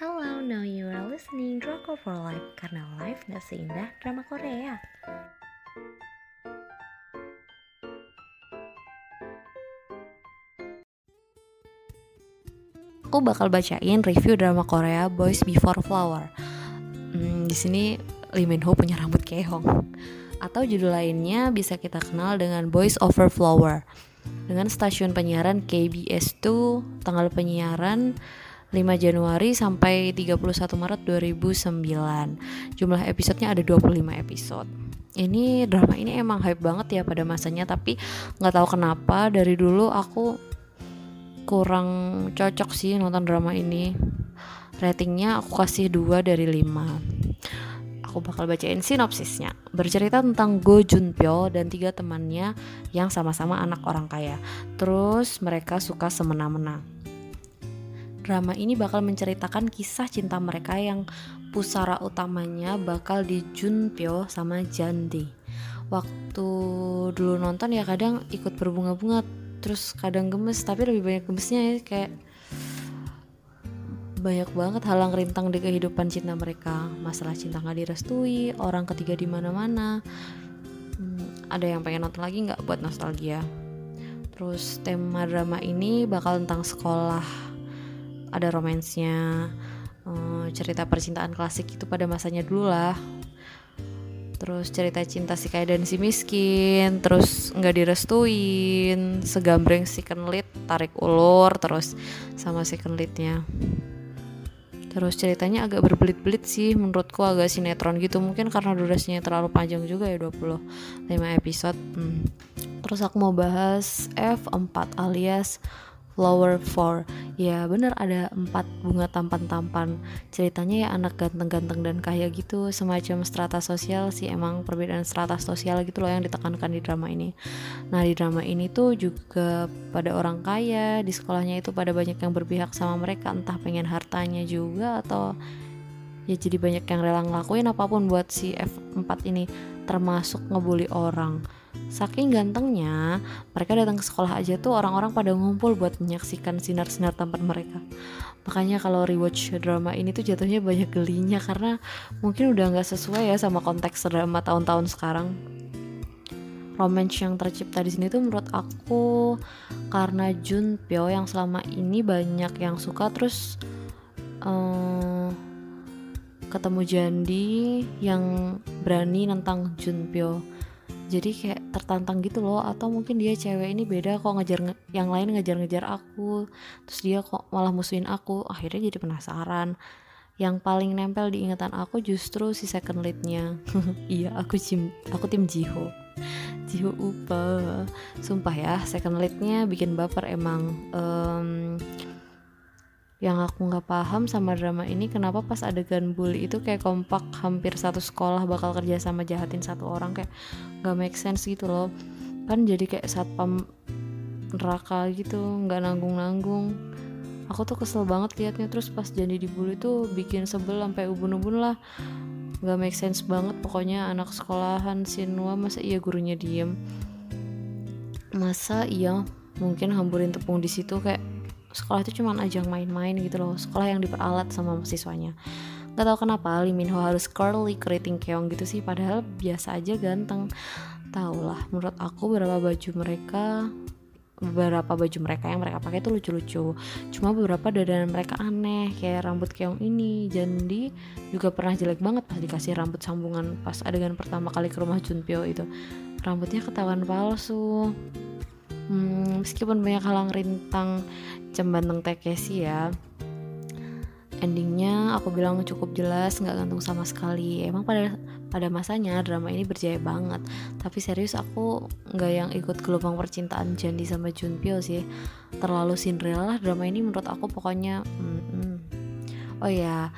Hello, now you are listening Drama for Life karena life gak seindah drama Korea. Aku bakal bacain review drama Korea Boys Before Flower. Hmm, di sini Lee Min Ho punya rambut keong. Atau judul lainnya bisa kita kenal dengan Boys Over Flower dengan stasiun penyiaran KBS 2 tanggal penyiaran 5 Januari sampai 31 Maret 2009 Jumlah episodenya ada 25 episode. Ini drama ini emang hype banget ya pada masanya Tapi nggak tahu kenapa dari dulu aku kurang cocok sih nonton drama ini. Ratingnya aku kasih 2 dari 5 Aku bakal bacain sinopsisnya. Bercerita tentang Go Junpyo dan tiga temannya yang sama-sama anak orang kaya. Terus mereka suka semena-mena drama ini bakal menceritakan kisah cinta mereka yang pusara utamanya bakal di Junpyo sama Jandi. Waktu dulu nonton ya kadang ikut berbunga-bunga terus kadang gemes tapi lebih banyak gemesnya ya kayak banyak banget halang rintang di kehidupan cinta mereka. Masalah cinta nggak direstui orang ketiga di mana-mana. Hmm, ada yang pengen nonton lagi nggak buat nostalgia? Terus tema drama ini bakal tentang sekolah ada romansnya uh, cerita percintaan klasik itu pada masanya dulu lah. Terus cerita cinta si kaya dan si miskin terus nggak direstuin segambreng si kenlit tarik ulur terus sama si kenlitnya terus ceritanya agak berbelit-belit sih menurutku agak sinetron gitu. Mungkin karena durasinya terlalu panjang juga ya 25 episode. Hmm. terus aku mau bahas F4 alias Flower for ya bener ada empat bunga tampan-tampan. Ceritanya ya anak ganteng-ganteng dan kaya gitu semacam strata sosial sih emang perbedaan strata sosial gitu loh yang ditekankan di drama ini. Nah di drama ini tuh juga pada orang kaya di sekolahnya itu pada banyak yang berpihak sama mereka entah pengen hartanya juga atau ya jadi banyak yang rela ngelakuin apa pun buat si F4 ini termasuk ngebully orang Saking gantengnya, mereka datang ke sekolah aja tuh orang-orang pada ngumpul buat menyaksikan sinar-sinar tampan mereka. Makanya kalau rewatch drama ini tuh jatuhnya banyak gelinya karena mungkin udah nggak sesuai ya sama konteks drama tahun-tahun sekarang. Romance yang tercipta di sini tuh menurut aku karena Junpyo yang selama ini banyak yang suka terus um, ketemu Jandi yang berani nentang Junpyo jadi kayak tertantang gitu loh atau mungkin dia cewek ini beda kok ngejar yang lain ngejar-ngejar aku terus dia kok malah musuhin aku akhirnya jadi penasaran. Yang paling nempel di ingatan aku justru si second leadnya. Iya aku tim aku tim Jiho. Jiho upa sumpah ya second leadnya bikin baper emang. Um, yang aku nggak paham sama drama ini kenapa pas adegan bully itu kayak kompak hampir satu sekolah bakal kerja sama jahatin satu orang kayak nggak make sense gitu loh. Kan jadi kayak satpam neraka gitu nggak nanggung-nanggung. Aku tuh kesel banget liatnya terus pas jadi dibully tuh bikin sebel sampai ubun-ubun lah. Nggak make sense banget pokoknya anak sekolahan Sinwa masa iya gurunya diem? Masa iya mungkin hamburin tepung di situ kayak sekolah itu cuma ajang main-main gitu loh sekolah yang diperalat sama siswanya Gak tau kenapa Lee Min harus curly keriting keong gitu sih Padahal biasa aja ganteng. Tau lah menurut aku beberapa baju mereka beberapa baju mereka yang mereka pakai itu lucu-lucu. Cuma beberapa dandanan mereka aneh kayak rambut keong ini. Jandi juga pernah jelek banget pas dikasih rambut sambungan pas adegan pertama kali ke rumah Junpyo itu. Rambutnya ketahuan palsu hmm, meskipun banyak halang rintang cembanteng Takeshi ya. Endingnya aku bilang cukup jelas nggak gantung sama sekali. Emang pada pada masanya drama ini berjaya banget. Tapi serius aku nggak yang ikut gelombang percintaan Jandi sama Junpyo sih. Terlalu Cinderella drama ini menurut aku pokoknya. Mm, mm. oh ya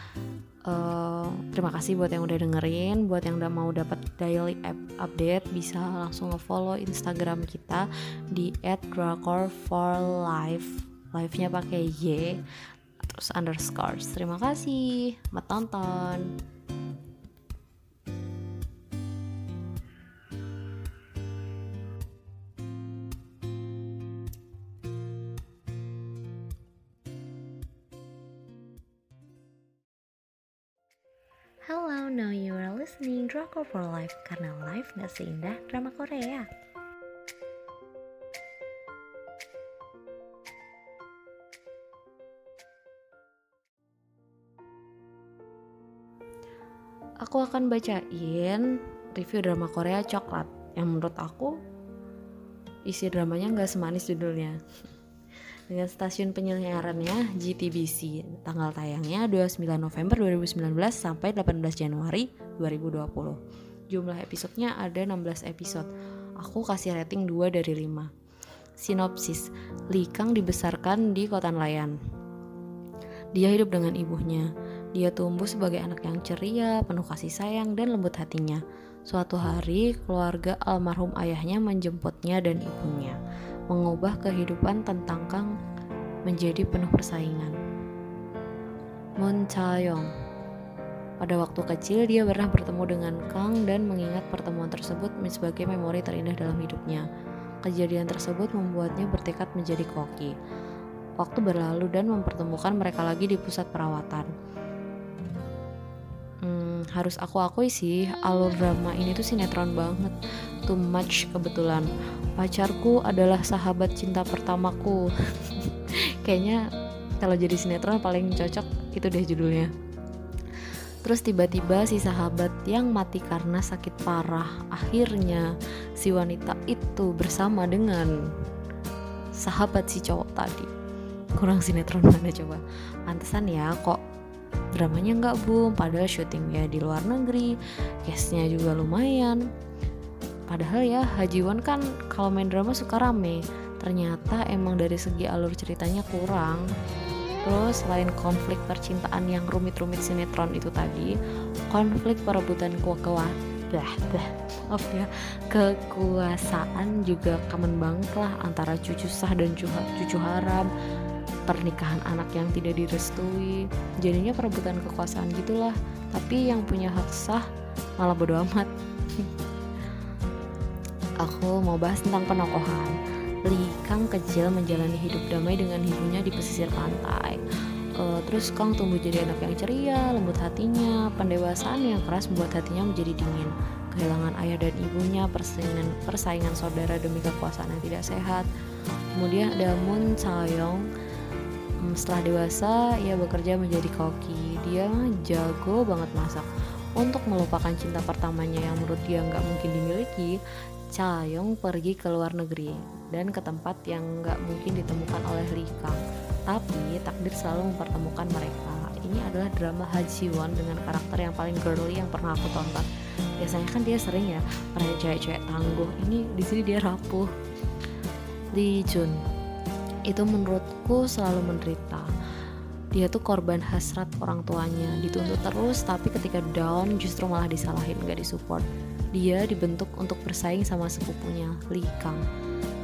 uh, terima kasih buat yang udah dengerin. Buat yang udah mau dapat daily update bisa langsung ngefollow instagram kita di @drakor4life live nya pakai y terus underscore terima kasih. Selamat tonton Drama for Life karena life gak seindah drama Korea. Aku akan bacain review drama Korea Coklat yang menurut aku isi dramanya nggak semanis judulnya dengan stasiun penyiarannya GTBC tanggal tayangnya 29 November 2019 sampai 18 Januari 2020 jumlah episodenya ada 16 episode. Aku kasih rating 2 dari 5 sinopsis Li Kang dibesarkan di kota nelayan. Dia hidup dengan ibunya. Dia tumbuh sebagai anak yang ceria, penuh kasih sayang, dan lembut hatinya. Suatu hari, keluarga almarhum ayahnya menjemputnya dan ibunya, mengubah kehidupan tentang Kang menjadi penuh persaingan. Moon Cha-yong Pada waktu kecil, dia pernah bertemu dengan Kang dan mengingat pertemuan tersebut sebagai memori terindah dalam hidupnya. Kejadian tersebut membuatnya bertekad menjadi koki. Waktu berlalu dan mempertemukan mereka lagi di pusat perawatan hmm, harus aku akui sih alur drama ini tuh sinetron banget. Too much kebetulan. Pacarku adalah sahabat cinta pertamaku. Kayaknya kalau jadi sinetron paling cocok itu deh judulnya. Terus tiba-tiba si sahabat yang mati karena sakit parah Akhirnya si wanita itu bersama dengan sahabat si cowok tadi. Kurang sinetron mana coba? Pantesan ya kok dramanya nggak boom padahal syutingnya di luar negeri cashnya juga lumayan. Padahal ya Hajiwan kan kalau main drama suka rame. Ternyata emang dari segi alur ceritanya kurang. Terus selain konflik percintaan yang rumit-rumit sinetron itu tadi, konflik perebutan kekuasaan bah, bah, maaf ya, kekuasaan juga common banget lah antara cucu sah dan cucu haram pernikahan anak yang tidak direstui. Jadinya perebutan kekuasaan gitulah. Tapi yang punya hak sah malah bodo amat. Aku mau bahas tentang penokohan. Li Kang kecil menjalani hidup damai dengan ibunya di pesisir pantai. Uh, terus Kang tumbuh jadi anak yang ceria, lembut hatinya, pendewasaan yang keras membuat hatinya menjadi dingin. Kehilangan ayah dan ibunya, persaingan, persaingan saudara demi kekuasaan yang tidak sehat. Kemudian ada Moon Sayong setelah dewasa ia bekerja menjadi koki. Dia jago banget masak. Untuk melupakan cinta pertamanya yang menurut dia nggak mungkin dimiliki Chayong pergi ke luar negeri dan ke tempat yang nggak mungkin ditemukan oleh Lee Kang. Tapi takdir selalu mempertemukan mereka. Ini adalah drama Ha Ji Won dengan karakter yang paling girly yang pernah aku tonton. Biasanya kan dia sering ya pernah cewek-cewek tangguh. Ini di sini dia rapuh. Lee Jun itu menurutku selalu menderita. Dia tuh korban hasrat orang tuanya dituntut terus tapi ketika down justru malah disalahin gak disupport. Dia dibentuk untuk bersaing sama sepupunya Li Kang.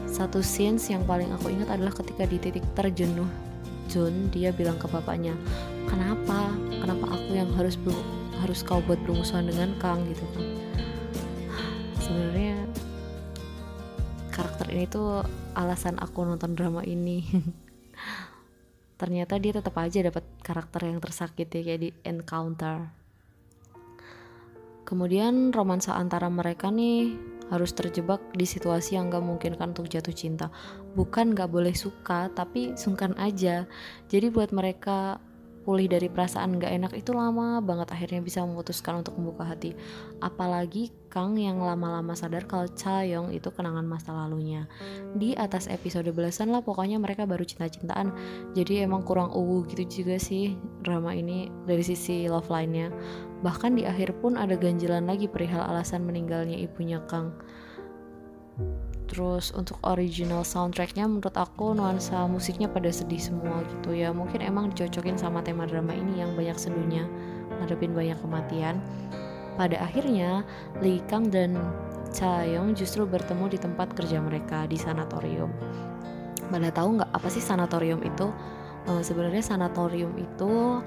Satu scenes yang paling aku ingat adalah ketika di titik terjenuh Jun dia bilang ke bapaknya kenapa? Kenapa aku yang harus harus kau buat bermusuhan dengan Kang? Gitu kan. Sebenarnya karakter ini tuh alasan aku nonton drama ini. Ternyata dia tetap aja dapat karakter yang tersakiti kayak di Encounter. Kemudian romansa antara mereka nih harus terjebak di situasi yang gak mungkin kan untuk jatuh cinta. Bukan gak boleh suka tapi sungkan aja. Jadi buat mereka pulih dari perasaan gak enak itu lama banget akhirnya bisa memutuskan untuk membuka hati. Apalagi Kang yang lama-lama sadar kalau Chayong itu kenangan masa lalunya. Di atas episode belasan lah pokoknya mereka baru cinta-cintaan. Jadi emang kurang uwu gitu juga sih drama ini dari sisi love line-nya. Bahkan di akhir pun ada ganjilan lagi perihal alasan meninggalnya ibunya Kang terus untuk original soundtracknya menurut aku nuansa musiknya pada sedih semua gitu ya. Mungkin emang dicocokin sama tema drama ini yang banyak seduhnya ngadepin banyak kematian. Pada akhirnya Lee Kang dan Cha Yong justru bertemu di tempat kerja mereka di sanatorium. Pada tahu nggak apa sih sanatorium itu? Uh, sebenarnya sanatorium itu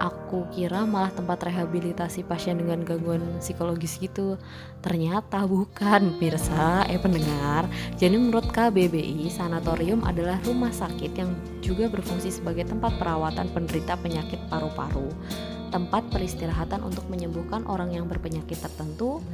aku kira malah tempat rehabilitasi pasien dengan gangguan psikologis gitu. Ternyata bukan Pirsa. Eh pendengar jadi menurut KBBI sanatorium adalah rumah sakit yang juga berfungsi sebagai tempat perawatan penderita penyakit paru-paru tempat peristirahatan untuk menyembuhkan orang yang berpenyakit tertentu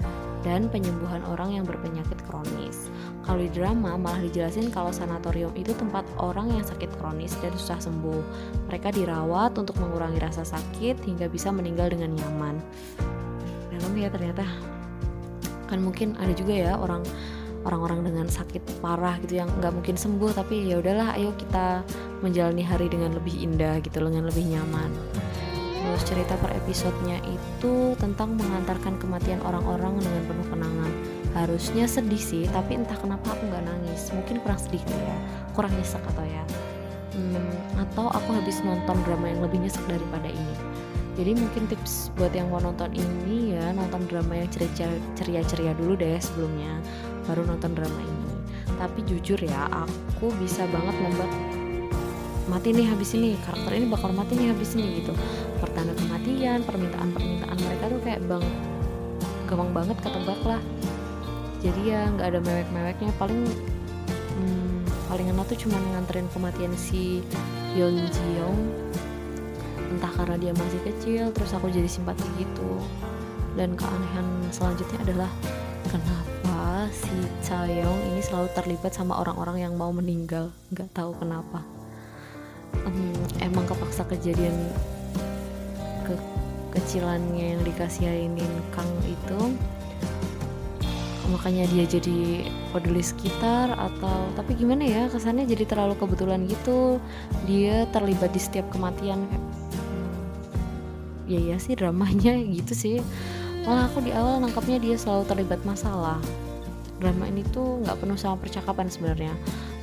dan penyembuhan orang yang berpenyakit kronis. Kalau di drama malah dijelasin kalau sanatorium itu tempat orang yang sakit kronis dan susah sembuh. Mereka dirawat untuk mengurangi rasa sakit hingga bisa meninggal dengan nyaman. Dalam ya ternyata kan mungkin ada juga ya orang orang-orang dengan sakit parah gitu yang nggak mungkin sembuh tapi ya udahlah ayo kita menjalani hari dengan lebih indah gitu dengan lebih nyaman terus cerita per episodenya itu tentang mengantarkan kematian orang-orang dengan penuh kenangan. Harusnya sedih sih tapi entah kenapa aku nggak nangis. Mungkin kurang sedih ya. Kurang nyesek atau ya. Hmm, atau aku habis nonton drama yang lebih nyesek daripada ini. Jadi mungkin tips buat yang mau nonton ini ya nonton drama yang ceria-ceria dulu deh sebelumnya baru nonton drama ini. Tapi jujur ya aku bisa banget membuat mati nih habis ini karakter ini bakal mati nih habis ini gitu. Pertanda kematian permintaan permintaan mereka tuh kayak bang gampang banget ketebak lah. Jadi ya nggak ada mewek-meweknya. Paling hmm, paling enak tuh cuma nganterin kematian si Yeon Jiyoung entah karena dia masih kecil terus aku jadi simpati gitu. Dan keanehan selanjutnya adalah kenapa si Chayong ini selalu terlibat sama orang-orang yang mau meninggal? Nggak tahu kenapa um, emang kepaksa kejadian ke kecilannya yang dikasihin Kang itu. Makanya dia jadi peduli sekitar atau tapi gimana ya kesannya jadi terlalu kebetulan gitu. Dia terlibat di setiap kematian. Kayak hmm, ya ya sih dramanya gitu sih. Malah aku di awal nangkapnya dia selalu terlibat masalah. Drama ini tuh nggak penuh sama percakapan sebenarnya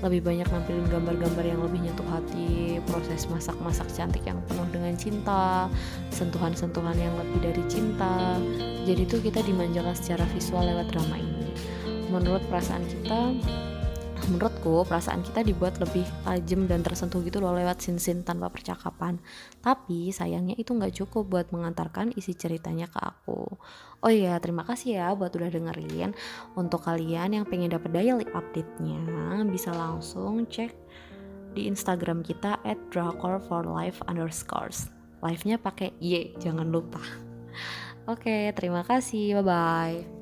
lebih banyak nampilin gambar-gambar yang lebih nyentuh hati proses masak-masak cantik yang penuh dengan cinta sentuhan-sentuhan yang lebih dari cinta. Jadi tuh kita dimanjakan secara visual lewat drama ini. Menurut perasaan kita menurutku perasaan kita dibuat lebih tajam dan tersentuh gitu loh lewat sin-sin tanpa percakapan. Tapi sayangnya itu nggak cukup buat mengantarkan isi ceritanya ke aku. Oh iya terima kasih ya buat udah dengerin. Untuk kalian yang pengen dapet daily update-nya bisa langsung cek di Instagram kita at drakor for life underscores. Live-nya pakai Y jangan lupa. Oke terima kasih. Bye bye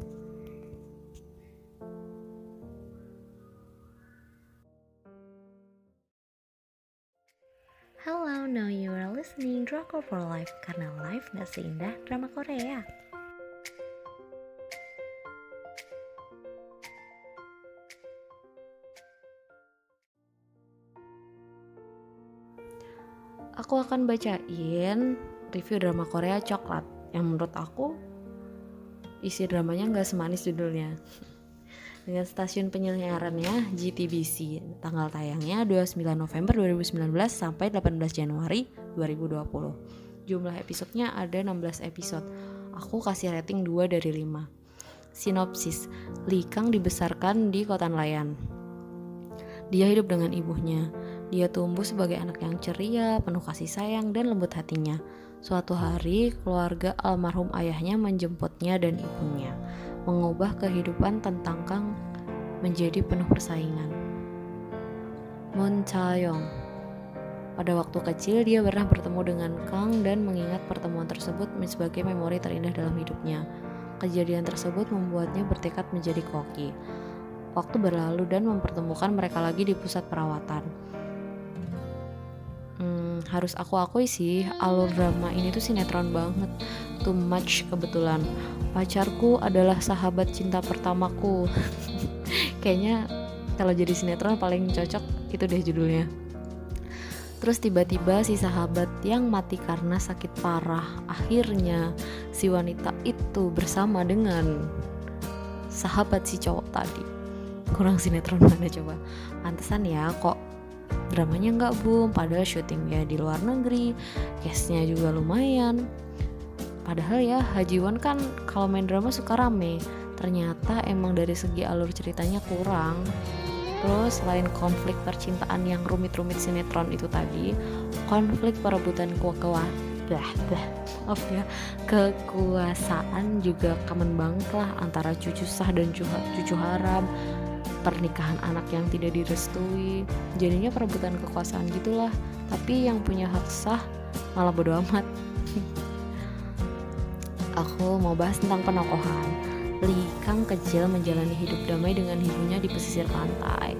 Hello, now you are listening Drama for Life karena life gak seindah drama Korea. Aku akan bacain review drama Korea Coklat yang menurut aku isi dramanya nggak semanis judulnya dengan stasiun penyiarannya GTBC. Tanggal tayangnya 29 November 2019 sampai 18 Januari 2020. Jumlah episodenya ada 16 episode. Aku kasih rating 2 dari 5. Sinopsis, Li Kang dibesarkan di kota nelayan. Dia hidup dengan ibunya. Dia tumbuh sebagai anak yang ceria, penuh kasih sayang, dan lembut hatinya. Suatu hari, keluarga almarhum ayahnya menjemputnya dan ibunya mengubah kehidupan tentang Kang menjadi penuh persaingan. Moon Cha-yong Pada waktu kecil dia pernah bertemu dengan Kang dan mengingat pertemuan tersebut sebagai memori terindah dalam hidupnya. Kejadian tersebut membuatnya bertekad menjadi koki. Waktu berlalu dan mempertemukan mereka lagi di pusat perawatan. Harus aku akui sih, alur drama ini tuh sinetron banget. Too much kebetulan. Pacarku adalah sahabat cinta pertamaku. Kayaknya kalau jadi sinetron paling cocok itu deh judulnya. Terus tiba-tiba si sahabat yang mati karena sakit parah. Akhirnya si wanita itu bersama dengan sahabat si cowok tadi. Kurang sinetron mana coba? Pantesan ya kok dramanya nggak boom padahal syutingnya di luar negeri case-nya juga lumayan Padahal ya Haji Won kan kalau main drama suka rame. Ternyata emang dari segi alur ceritanya kurang. Terus selain konflik percintaan yang rumit-rumit sinetron itu tadi, konflik perebutan kekuasaan bah, bah, maaf ya kekuasaan juga common banget lah antara cucu sah dan cucu haram pernikahan anak yang tidak direstui jadinya perebutan kekuasaan gitulah tapi yang punya hak sah malah bodo amat aku mau bahas tentang penokohan. Li Kang kecil menjalani hidup damai dengan ibunya di pesisir pantai.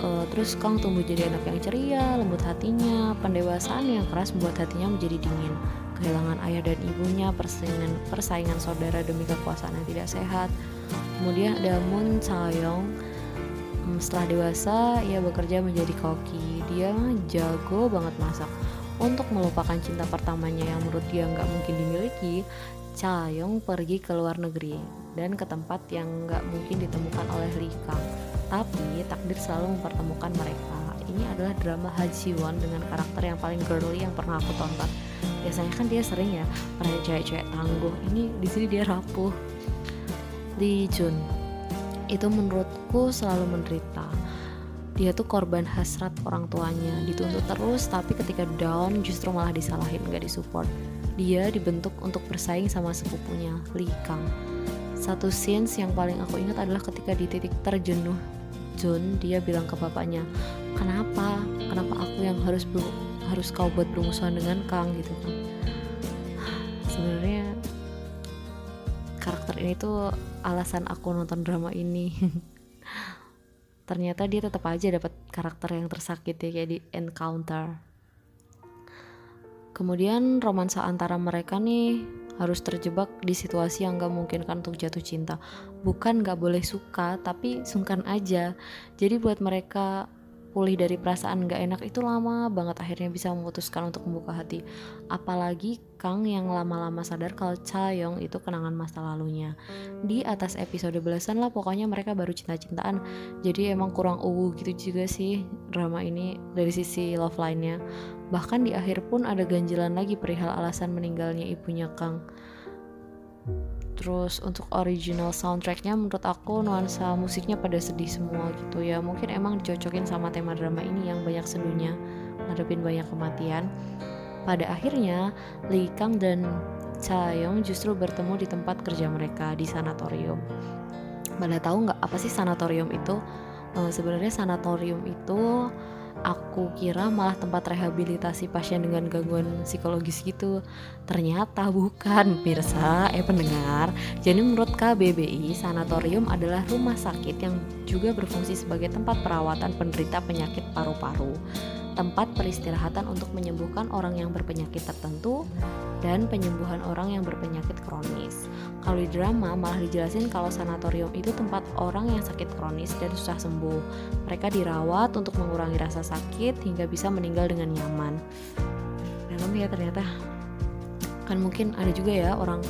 Uh, terus Kang tumbuh jadi anak yang ceria, lembut hatinya, pendewasaan yang keras membuat hatinya menjadi dingin. Kehilangan ayah dan ibunya, persaingan, persaingan saudara demi kekuasaan yang tidak sehat. Kemudian Chayong. Hmm, setelah dewasa, ia bekerja menjadi koki. Dia jago banget masak. Untuk melupakan cinta pertamanya yang menurut dia nggak mungkin dimiliki, Chayong pergi ke luar negeri dan ke tempat yang nggak mungkin ditemukan oleh Lee Kang. Tapi takdir selalu mempertemukan mereka. Ini adalah drama Ha Ji Won dengan karakter yang paling girly yang pernah aku tonton. Biasanya kan dia sering ya pernah cewek-cewek tangguh. Ini di sini dia rapuh. Lee Jun itu menurutku selalu menderita. Dia tuh korban hasrat orang tuanya, dituntut terus, tapi ketika down justru malah disalahin, gak disupport dia dibentuk untuk bersaing sama sepupunya, Li Kang. Satu scenes yang paling aku ingat adalah ketika di titik terjenuh Jun, dia bilang ke bapaknya, "Kenapa? Kenapa aku yang harus harus kau buat bermusuhan dengan Kang gitu kan?" Sebenarnya karakter ini tuh alasan aku nonton drama ini. Ternyata dia tetap aja dapat karakter yang tersakiti kayak di Encounter Kemudian romansa antara mereka nih harus terjebak di situasi yang gak mungkin kan untuk jatuh cinta. Bukan gak boleh suka, tapi sungkan aja. Jadi buat mereka pulih dari perasaan gak enak itu lama banget akhirnya bisa memutuskan untuk membuka hati. Apalagi Kang yang lama-lama sadar kalau Chayong itu kenangan masa lalunya. Di atas episode belasan lah pokoknya mereka baru cinta-cintaan. Jadi emang kurang uwu gitu juga sih drama ini dari sisi love line-nya. Bahkan di akhir pun ada ganjilan lagi perihal alasan meninggalnya ibunya Kang terus untuk original soundtracknya menurut aku nuansa musiknya pada sedih semua gitu ya. Mungkin emang dicocokin sama tema drama ini yang banyak sedihnya ngadepin banyak kematian. Pada akhirnya Lee Kang dan Cha Yong justru bertemu di tempat kerja mereka di sanatorium. Pada tahu nggak apa sih sanatorium itu? Uh, sebenarnya sanatorium itu aku kira malah tempat rehabilitasi pasien dengan gangguan psikologis gitu. Ternyata bukan Pirsa. Eh pendengar jadi menurut KBBI sanatorium adalah rumah sakit yang juga berfungsi sebagai tempat perawatan penderita penyakit paru-paru tempat peristirahatan untuk menyembuhkan orang yang berpenyakit tertentu dan penyembuhan orang yang berpenyakit kronis. Kalau di drama malah dijelasin kalau sanatorium itu tempat orang yang sakit kronis dan susah sembuh. Mereka dirawat untuk mengurangi rasa sakit hingga bisa meninggal dengan nyaman. Dalam ya ternyata kan mungkin ada juga ya orang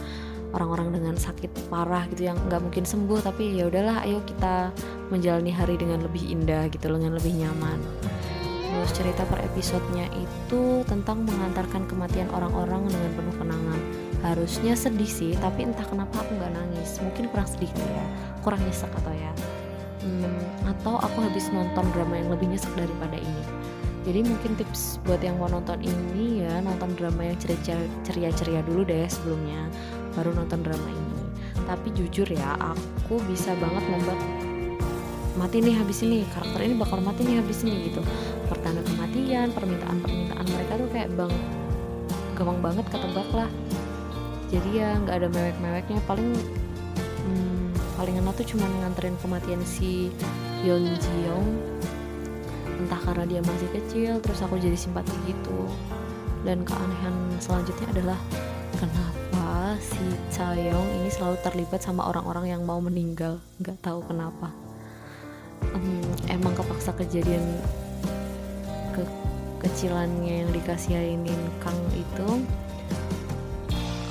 orang-orang dengan sakit parah gitu yang nggak mungkin sembuh tapi ya udahlah ayo kita menjalani hari dengan lebih indah gitu dengan lebih nyaman terus cerita per episodenya itu tentang mengantarkan kematian orang-orang dengan penuh kenangan. Harusnya sedih sih tapi entah kenapa aku nggak nangis. Mungkin kurang sedih ya. Kurang nyesek atau ya. Hmm, atau aku habis nonton drama yang lebih nyesek daripada ini. Jadi mungkin tips buat yang mau nonton ini ya nonton drama yang ceria-ceria dulu deh sebelumnya baru nonton drama ini. Tapi jujur ya aku bisa banget membuat mati nih habis ini karakter ini bakal mati nih habis ini gitu pertanda kematian permintaan permintaan mereka tuh kayak bang gampang banget ketebak lah. Jadi ya nggak ada mewek-meweknya. Paling hmm, paling enak tuh cuma nganterin kematian si Yeon Ji Young entah karena dia masih kecil terus aku jadi simpati gitu. Dan keanehan selanjutnya adalah kenapa si Chayong ini selalu terlibat sama orang-orang yang mau meninggal? Nggak tahu kenapa. Um, emang kepaksa kejadian ke kecilannya yang dikasihin Kang itu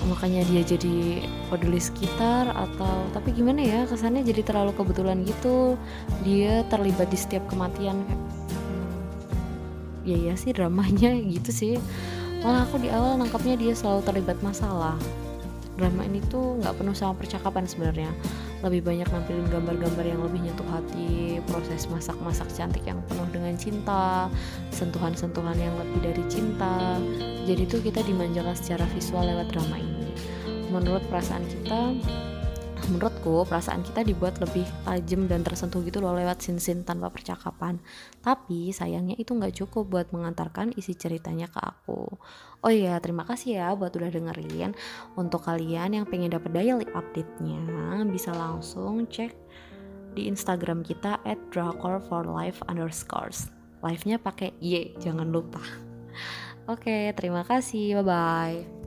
makanya dia jadi peduli sekitar atau tapi gimana ya kesannya jadi terlalu kebetulan gitu. Dia terlibat di setiap kematian. Hmm, ya ya sih dramanya gitu sih. Malah aku di awal nangkapnya dia selalu terlibat masalah. Drama ini tuh nggak penuh sama percakapan sebenarnya. Lebih banyak nampilin gambar-gambar yang lebih nyentuh hati proses masak-masak cantik yang penuh cinta sentuhan-sentuhan yang lebih dari cinta. Jadi tuh kita dimanjakan secara visual lewat drama ini. Menurut perasaan kita menurutku perasaan kita dibuat lebih tajam dan tersentuh gitu loh lewat sin-sin tanpa percakapan. Tapi sayangnya itu nggak cukup buat mengantarkan isi ceritanya ke aku. Oh iya terima kasih ya buat udah dengerin. Untuk kalian yang pengen dapat daily update-nya bisa langsung cek di Instagram kita at drakor for life underscores. Live-nya pakai Y jangan lupa. Oke terima kasih. Bye bye